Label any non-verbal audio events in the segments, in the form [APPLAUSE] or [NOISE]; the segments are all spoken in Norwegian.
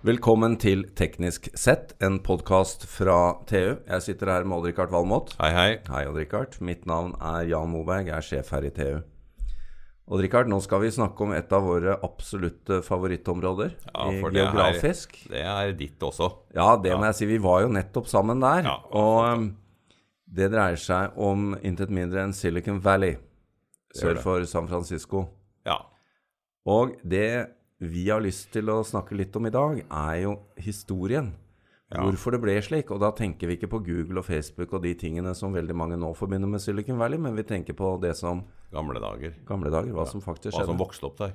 Velkommen til Teknisk sett, en podkast fra TU. Jeg sitter her med Odd-Rikard Valmot. Hei, hei. Hei, Odd-Rikard. Mitt navn er Jan Moberg, jeg er sjef her i TU. Odd-Rikard, nå skal vi snakke om et av våre absolutte favorittområder Ja, for det er- Det er ditt også. Ja, det må jeg si. Vi var jo nettopp sammen der. Ja, og um, det dreier seg om intet mindre enn Silicon Valley sør for San Francisco. Ja. Og det vi har lyst til å snakke litt om i dag, er jo historien. Hvorfor det ble slik. Og da tenker vi ikke på Google og Facebook og de tingene som veldig mange nå forbinder med Silicon Valley, men vi tenker på det som Gamle dager. gamle dager, hva som faktisk skjedde. Hva som vokste opp der.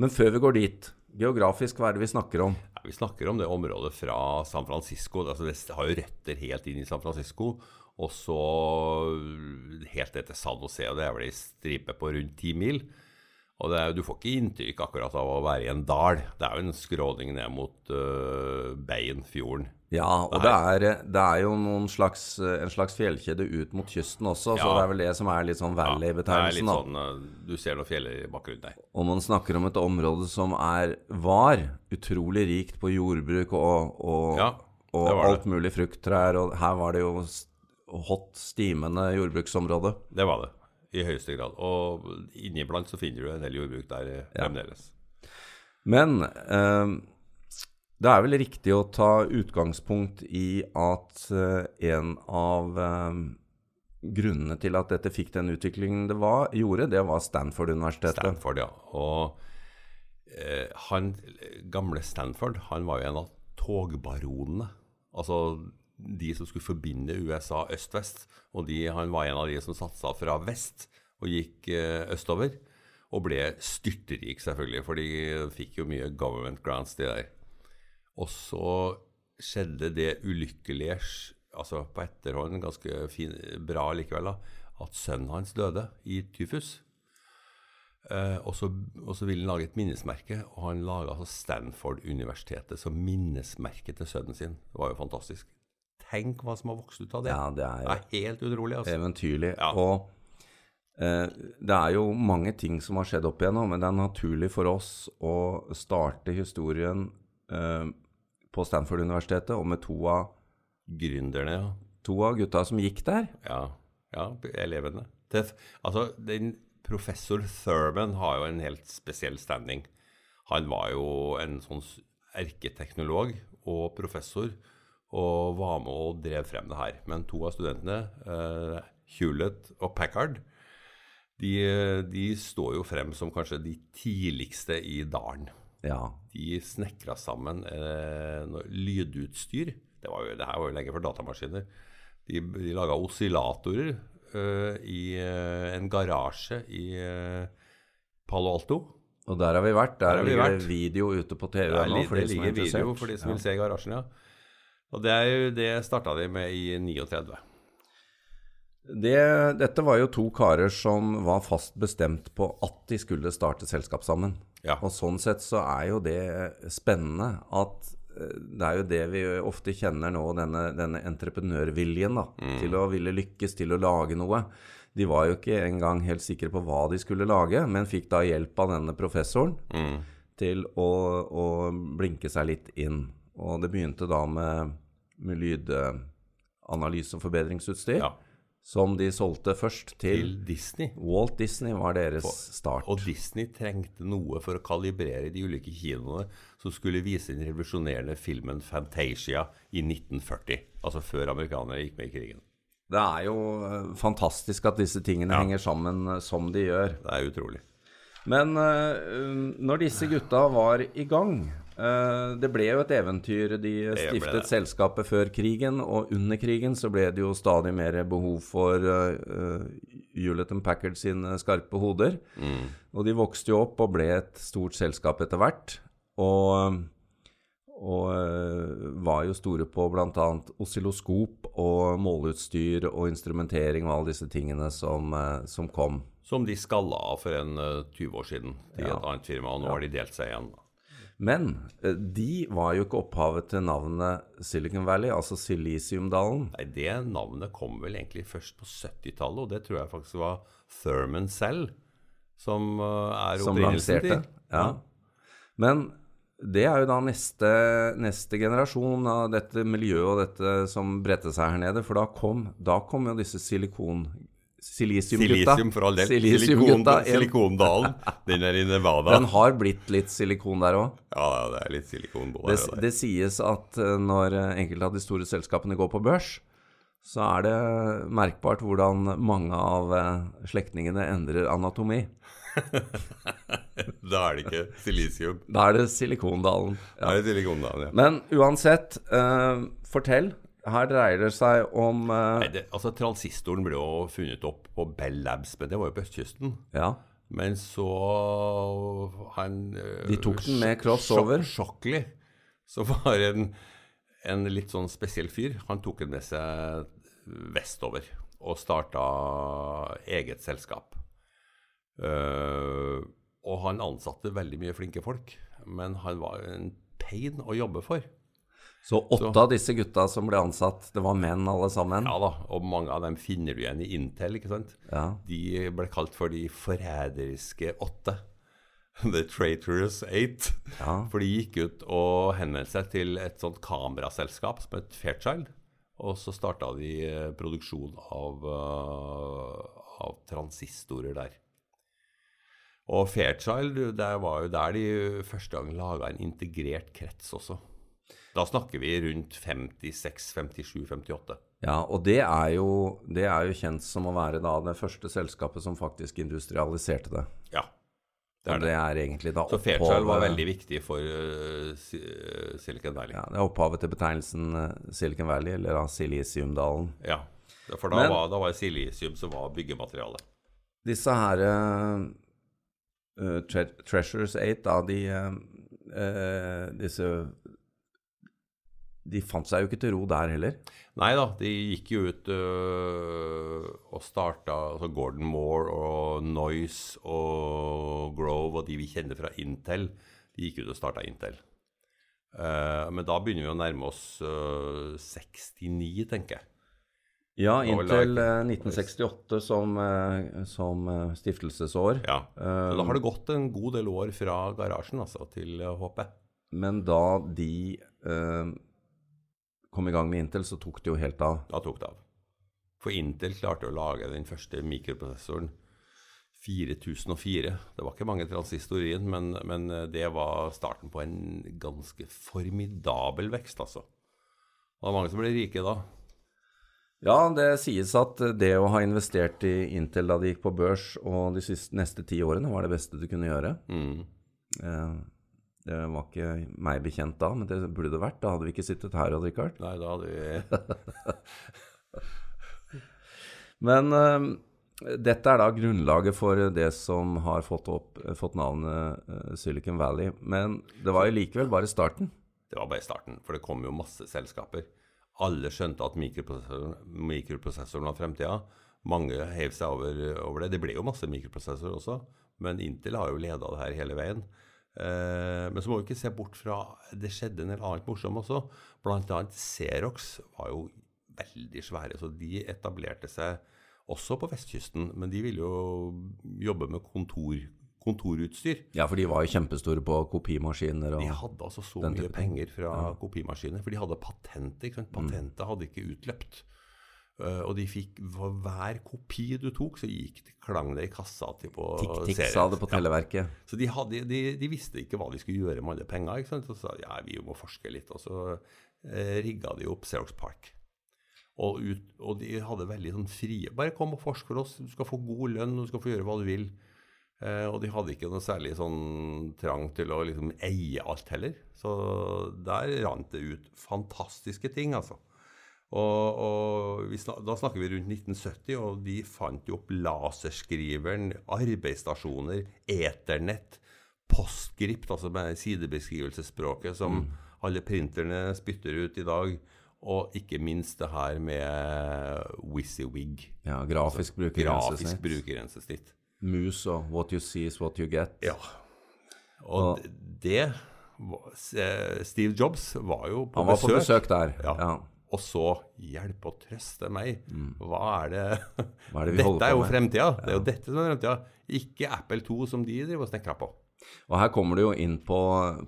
Men før vi går dit, geografisk, hva er det vi snakker om? Ja, vi snakker om det området fra San Francisco. Altså det har jo røtter helt inn i San Francisco. Og så helt til San Jose, og det er vel ei stripe på rundt ti mil. Og det er, du får ikke inntrykk akkurat av å være i en dal. Det er jo en skråning ned mot uh, Beinfjorden. Ja, og det er, det er jo slags, en slags fjellkjede ut mot kysten også, så det er vel det som er litt sånn Valley-betegnelsen. litt sånn uh, Du ser noen fjeller i bakgrunnen der. Og man snakker om et område som er, var utrolig rikt på jordbruk og, og, Ja, og alt mulig frukttrær, og her var det jo hot, stimende jordbruksområde. Det var det, i høyeste grad. Og inniblant så finner du en del jordbruk der fremdeles. Ja. Men eh, det er vel riktig å ta utgangspunkt i at eh, en av eh, grunnene til at dette fikk den utviklingen det var, gjorde, det var Stanford-universitetet. Stanford, ja. Og eh, han gamle Stanford, han var jo en av togbaronene. Altså de som skulle forbinde USA øst-vest. Og de, han var en av de som satsa fra vest og gikk eh, østover. Og ble styrterik, selvfølgelig, for de fikk jo mye government grants, de der. Og så skjedde det ulykkelige, altså på etterhånd ganske fin, bra likevel, da, at sønnen hans døde i tyfus. Eh, og, så, ville han lage et minnesmerke, og han laga altså Stanford-universitetet som minnesmerke til sønnen sin. Det var jo fantastisk. Tenk hva som har vokst ut av det. Ja, det er Det er helt utrolig, altså. eventyrlig. Ja. Og eh, det er jo mange ting som har skjedd opp igjennom, men det er naturlig for oss å starte historien eh, på Stanford-universitetet og med to av, Gründerne, ja. to av gutta som gikk der. Ja, ja elevene. Det, altså, den professor Thurman har jo en helt spesiell standing. Han var jo en sånn erketeknolog og professor, og var med og drev frem det her. Men to av studentene, eh, Hewlett og Packard, de, de står jo frem som kanskje de tidligste i dalen. Ja. De snekra sammen eh, lydutstyr. Det, var jo, det her var jo lenge før datamaskiner. De, de laga oscillatorer eh, i eh, en garasje i eh, Palo Alto. Og der har vi vært. Der, har vi ligger vært. video ute på TV Det, er nå for de som er interessert. video for de som Ja. vil se garasjen, ja. Og det, er jo, det starta de med i 39. Det, dette var jo to karer som var fast bestemt på at de skulle starte selskap sammen. Ja. Og sånn sett så er jo det spennende at eh, det er jo det vi ofte kjenner nå, denne, denne entreprenørviljen da, til å ville lykkes, til å lage noe. De var jo ikke engang helt sikre på hva de skulle lage, men fikk da hjelp av denne professoren til å, å blinke seg litt inn. Og det begynte da med, med lydanalyse og forbedringsutstyr, Ja. som de solgte først til, Til Disney. Walt Disney var deres start. Og Disney trengte noe for å kalibrere de ulike kinoene som skulle vise den revolusjonerende filmen Fantasia i 1940. Altså før amerikanerne gikk med i krigen. Det er jo eh, fantastisk at disse tingene henger sammen eh, som de gjør. Det er utrolig. Men uh, når disse gutta var i gang Det ble jo et eventyr. De stiftet selskapet før krigen, og under krigen så ble det jo stadig mer behov for uh, Hewlett Packard sine skarpe hoder. Og de vokste jo opp og ble et stort selskap etter hvert. Og, og uh, var jo store på bl.a. oscilloskop og måleutstyr og instrumentering og alle disse tingene som, uh, som kom. Som de skalla av for en eh, 20 år siden til Ja. et annet firma, og nå har de delt seg igjen. Men eh, de var jo ikke opphavet til navnet Silicon Valley, altså Silisiumdalen. Nei, Det navnet kom vel egentlig først på 70-tallet, og det tror jeg faktisk var Thurman selv som eh, er Som opprinnelsen til. Ja. Men det er jo da neste, neste generasjon av dette miljøet og dette som bredte seg her nede. For da kom, da kom jo disse silikon... Silisiumgutta. Silisium, for all del. Silisiumgutta. Silikon, Silikondalen. Den er i Nevada. Den har blitt litt silikon der òg. Ja, det er litt silikon både Det, der. det sies at eh, når eh, enkelte av de store selskapene går på børs, så er det merkbart hvordan mange av eh, slektningene endrer anatomi. [LAUGHS] Da er det ikke silisium. Da er det Silikondalen. Da er det silikondalen, ja. Men uansett, eh, fortell. Her dreier det seg om uh... Nei, det, altså Transistoren ble jo funnet opp på Bell Labs, men det var jo på østkysten. Ja. Men så han eh, De tok den med crossover. Shockley, som var en, en litt sånn spesiell fyr, han tok den med seg vestover og starta eget selskap. Uh, og han ansatte veldig mye flinke folk, men han var en pain å jobbe for. Så åtte av disse gutta som ble ansatt, det var menn alle sammen? Ja da, og mange av dem finner du igjen i Intel, ikke sant? Ja. De ble kalt for de forræderiske åtte. [LAUGHS] The Traitorous Eight. Ja. For de gikk ut og henvendte seg til et sånt kameraselskap som het Fairchild. Og så starta de eh, produksjon av, eh, av transistorer der. Og Fairchild, det var jo der de første gang laga en integrert krets også. Da snakker vi rundt 56, 57, 58. Ja, og det er, jo, det er jo kjent som å være da det første selskapet som faktisk industrialiserte det. Ja. Det er det det. er egentlig da Så Fairchild var veldig viktig for uh, Silicon Valley. Ja, det er opphavet til betegnelsen eh, Silicon Valley, eller da Silisiumdalen. Ja. For da, Men- var, da var silisium som var byggematerialet. Disse her eh, tre Treasures 8, da, de eh, Disse De fant seg jo ikke til ro der heller. Nei da, de gikk jo ut øh, og starta altså Gordon Moore og Noise og Grove og de vi kjenner fra Intel, de gikk ut og starta Intel. Uh, men da begynner vi å nærme oss uh, 69, tenker jeg. Ja, inntil da- eh, 1968 som, eh, som stiftelsesår. Ja. Så da har det gått en god del år fra garasjen altså, til øh, HP. Men da de kom i gang med Intel, så tok det jo helt av. Da tok det av. For Intel klarte å lage den første mikroprosessoren 4004. Det var ikke mange transistorer inn, men, men det var starten på en ganske formidabel vekst, altså. Det var mange som ble rike da. Ja, det sies at det å ha investert i Intel da de gikk på børs, og de siste, neste ti årene var det beste du kunne gjøre. Mm. Eh, det var ikke meg bekjent da, men det burde det vært. Da hadde vi ikke sittet her, Odd Rikard. Nei, da hadde vi [LAUGHS] Men eh, dette er da grunnlaget for det som har fått, opp, fått navnet eh, Silicon Valley. Men det var jo likevel bare starten. Det var bare starten, for det kom jo masse selskaper. Alle skjønte at mikroprosessoren, mikroprosessoren var fremtida. Mange hev seg over, over det. Det ble jo masse mikroprosessorer også, men Intel har jo leda det her hele veien. Eh, men så må vi ikke se bort fra Det skjedde en del annet morsomt også. Blant annet Xerox var jo veldig svære, så de etablerte seg også på vestkysten. Men de ville jo jobbe med kontor, kontorutstyr. Ja, for de var jo kjempestore på kopimaskiner og De hadde altså så mye penger fra kopimaskiner, for de hadde patentet. ikke Mm. Patentet hadde ikke utløpt. Eh, og de fikk for hver kopi du tok, så gikk det, klang det i kassa til på serien. sa det på Ja. Så de, hadde, de, de visste ikke hva de skulle gjøre med alle penger. ikke sant? Så sa ja, vi må forske litt. Og så eh, rigga de opp Xerox Park. Og, ut, og de hadde veldig sånn frie Bare kom og forsk for oss. Du skal få god lønn, du skal få gjøre hva du vil. Eh, og de hadde ikke noe særlig sånn trang til å liksom eie alt heller. Så der rant det ut fantastiske ting, altså. Og, og vi snak, da snakker vi rundt 1970, og de fant jo opp laserskriveren, arbeidsstasjoner, eternett, postgript, altså med sidebeskrivelsesspråket som alle printerne spytter ut i dag, og ikke minst det her med WYSIWYG, Ja, grafisk grafisk brukergrensesnitt. brukergrensesnitt. Mus og what you see is what you get. Ja. Og det Steve Jobs var jo på besøk. Han var besøk. på besøk der. Ja. Ja. Og så hjelpe og trøste meg. Hva er det Mm. Hva er det Dette er jo fremtida. Det er jo dette som er fremtida. Ikke Apple 2 som de driver og snekrer på. Og her kommer du jo inn på,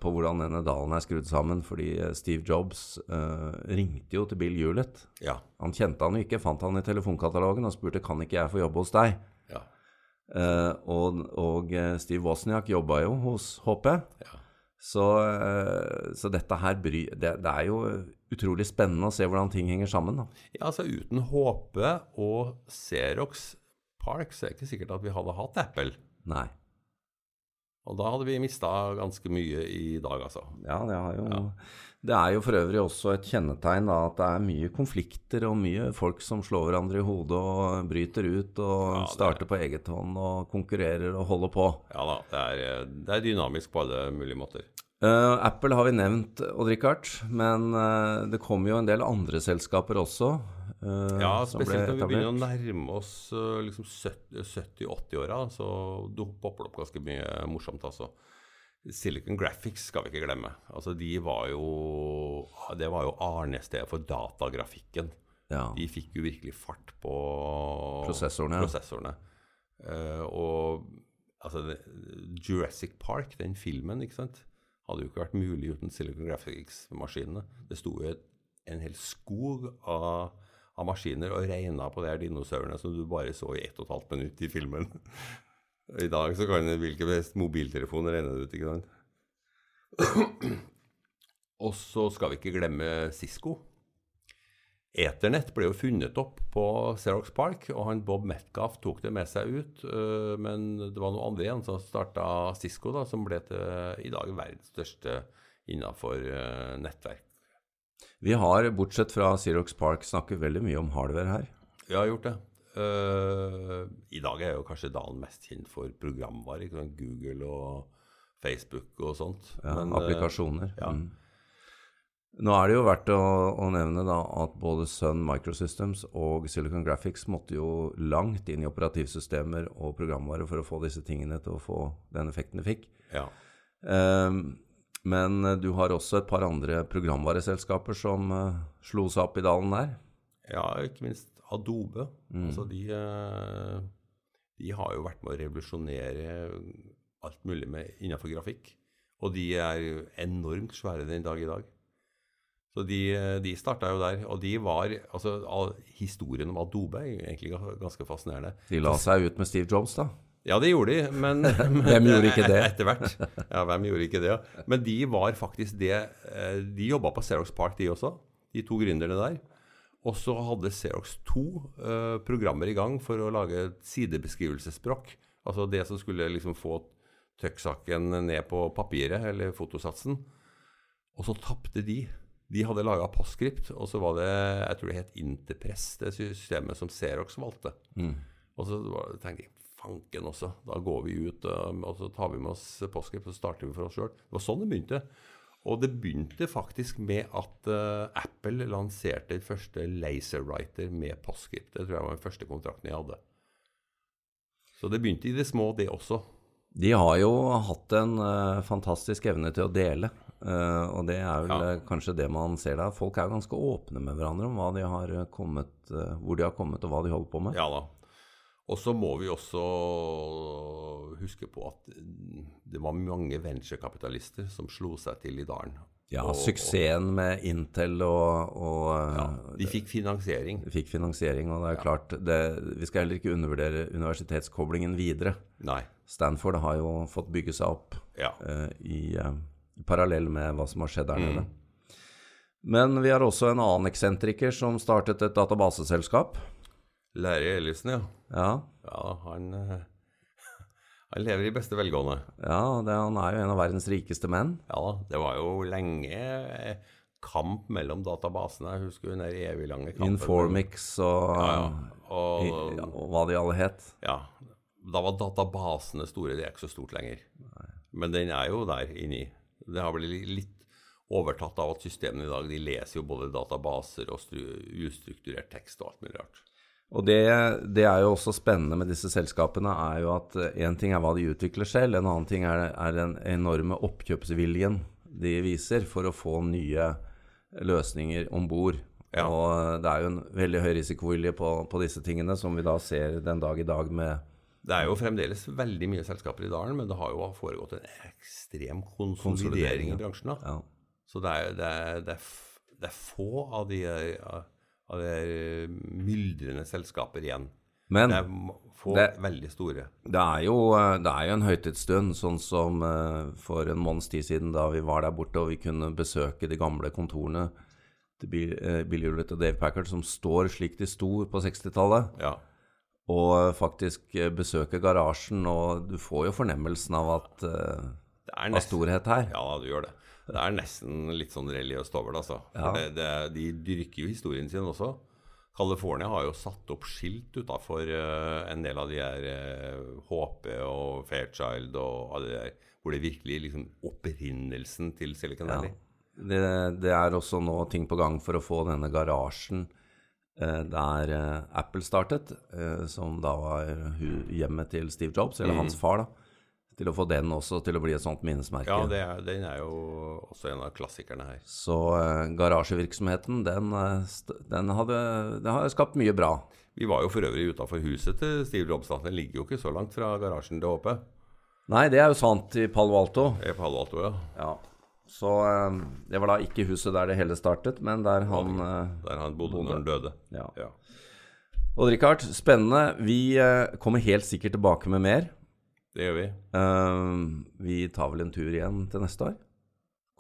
på hvordan denne dalen er skrudd sammen, fordi eh, Steve Jobs eh, ringte jo til Bill Hewlett. Ja. Han kjente han jo ikke, fant han i telefonkatalogen og spurte kan ikke jeg få jobbe hos deg. Ja. Eh, og, og eh, Steve Wozniak jobba jo hos HP. ja. Så, eh, så dette her bry, det, det er jo utrolig spennende å se hvordan ting henger sammen. Da. Ja, altså Uten HP og Xerox Park så er det ikke sikkert at vi hadde hatt Apple. Nei. Og da hadde vi mista ganske mye i dag, altså. Ja, det, har jo, det er jo for øvrig også et kjennetegn da, at det er mye konflikter og mye folk som slår hverandre i hodet og bryter ut og Ja, er- starter på eget hånd og konkurrerer og holder på. Ja da, det er, det er dynamisk på alle mulige måter. Eh, Apple har vi nevnt, Odd-Rikard, men uh, det kommer jo en del andre selskaper også. Uh, Ja, spesielt når vi begynner å nærme oss uh, liksom 70-80-åra, så popper det opp ganske mye morsomt, altså. Silicon Graphics skal vi ikke glemme. Altså, de var jo Det var jo arnestedet for datagrafikken. Ja. De fikk jo virkelig fart på Prosessorene, prosessorene. Og altså Jurassic Park, den filmen, ikke sant, hadde jo ikke vært mulig uten Silicon Graphics-maskinene. Det sto jo en hel skog av, av maskiner og regna på de her dinosaurene som du bare så i ett og et halvt minutt i filmen. I dag så kan hvilken mobiltelefon regne det ut, ikke sant. Og så skal vi ikke glemme Cisco. Ethernet ble jo funnet opp på Xerox Park, og han Bob Metcalf tok det med seg ut. øh, Men det var noen andre igjen som starta Cisco, da, som ble til i dag verdens største innafor øh, nettverk. Vi har, bortsett fra Xerox Park, snakket veldig mye om hardware her. Vi har gjort det. Øh, I dag er jo kanskje Dalen mest kjent for programvare. Google og Facebook og sånt. Ja, Men, applikasjoner. ja. Mm. Nå er det jo verdt å, å nevne da at både Sun Microsystems og Silicon Graphics måtte jo langt inn i operativsystemer og programvare for å få disse tingene til å få den effekten de fikk. ja. Um, men eh, du har også et par andre programvareselskaper som uh, slo seg opp i dalen der. Ja, ikke minst Adobe. Altså de, eh, de har jo vært med å revolusjonere alt mulig med innenfor grafikk. Og de er enormt svære den dag i dag. Så de, eh, de starta jo der. Og de var Altså, historien om Adobe er egentlig ganske fascinerende. De la seg ut med Steve Jobs, da. Ja, det gjorde de, [LAUGHS] men Hvem gjorde ikke det? Etter hvert. Ja, hvem gjorde ikke det? Ja. Men de var faktisk det eh, De jobba på Xerox Park, de også, de to gründerne der. Og så hadde Xerox to uh, programmer i gang for å lage sidebeskrivelsesspråk. Altså det som skulle liksom få trykksaken ned på papiret, eller fotosatsen. Og så tapte de. De hadde laga Postscript, og så var det jeg tror det het Interpress, det systemet som Xerox valgte. Og så tenkte jeg fanken også, da går vi ut og så tar vi med oss Postscript og så starter vi for oss sjøl. Det var sånn det begynte. Og det begynte faktisk med at uh, Apple lanserte den første laserwriter med Postscript. Det tror jeg var den første kontrakten jeg hadde. Så det begynte i det små, det også. De har jo hatt en uh, fantastisk evne til å dele. Eh, og det er vel Ja. eh, kanskje det man ser der. Folk er ganske åpne med hverandre om de har eh, kommet, uh, hvor de har kommet og hva de holder på med. Ja da. Og så må vi også huske på at det var mange venturekapitalister som slo seg til i dalen. Ja, Og- suksessen med Intel og, og Ja, de fikk finansiering. De fikk finansiering, og det er klart det, Vi skal heller ikke undervurdere universitetskoblingen videre. Nei. Stanford har jo fått bygge seg opp Ja. uh, i parallell med hva som har skjedd der Mm. nede. Men vi har også en annen eksentriker som startet et databaseselskap. Larry Ellison, ja. Ja, Ja, han, eh, [LAUGHS] han lever i beste velgående. ja det, han er jo en av verdens rikeste menn. Ja det var jo lenge kamp mellom databasene. Jeg husker den der eviglange kampen. Informix og, Ja, ja. i- ja, og hva de alle het. ja, da var databasene store. Det er ikke så stort lenger. Men den er jo der inni. Det har blitt litt overtatt av at systemene i dag de leser jo både databaser og ustrukturert tekst og alt mulig rart. Og det, det er jo også spennende med disse selskapene, er jo at én ting er hva de utvikler selv, en annen ting er, er den enorme oppkjøpsviljen de viser for å få nye løsninger om bord. Ja. Og det er jo en veldig høy risikovilje på, på disse tingene, som vi da ser den dag i dag med Det er jo fremdeles veldig mye selskaper i dalen, men det har jo foregått en ekstrem konsolidering i bransjen. da. ja. Så det er, det, er, det, er, det er få av de, av de myldrende selskaper igjen. Men Det er få veldig store. Det er, jo, eh, det er jo en høytidsstund, sånn som eh, for en måneds tid siden da vi var der borte og vi kunne besøke de gamle kontorene til Bill, eh, Bill Hewlett og Dave Packard, som står slik de sto på 60-tallet, Ja. Og faktisk eh, besøke garasjen, og du får jo fornemmelsen av at uh, Det er nesten, storhet her. ja, du gjør det. Det er nesten litt sånn religiøst over det, altså. Ja. Det, det, de dyrker jo historien sin også. California har jo satt opp skilt utafor en del av de her uh, HP og Fairchild og alle de der, hvor det virkelig liksom opprinnelsen til Silicon Ja. Valley. Det, det er også nå ting på gang for å få denne garasjen eh, der eh, Apple startet, eh, som da var hjemmet til Steve Jobs, eller hans far, da. Til å få den også til å bli et sånt minnesmerke. Ja, det er, den er jo også en av klassikerne her. Så eh, garasjevirksomheten, den, eh, den, hadde, den har skapt mye bra. Vi var jo for øvrig utafor huset til Steve Jobs. da. Den ligger jo ikke så langt fra garasjen til HP. Nei, det er jo sant i Palo Alto. I Palo Alto, ja. Ja. Så eh, det var da ikke huset der det hele startet, men der han eh, Der han bodde når han døde. Ja. Ja. Og Richard, spennende. Vi eh, kommer helt sikkert tilbake med mer. Det gjør vi. Eh, vi tar vel en tur igjen til neste år.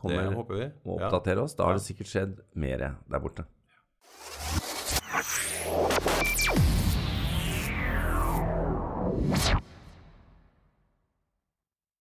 Det håper vi. og Ja. oss. Da har det sikkert skjedd mer der borte.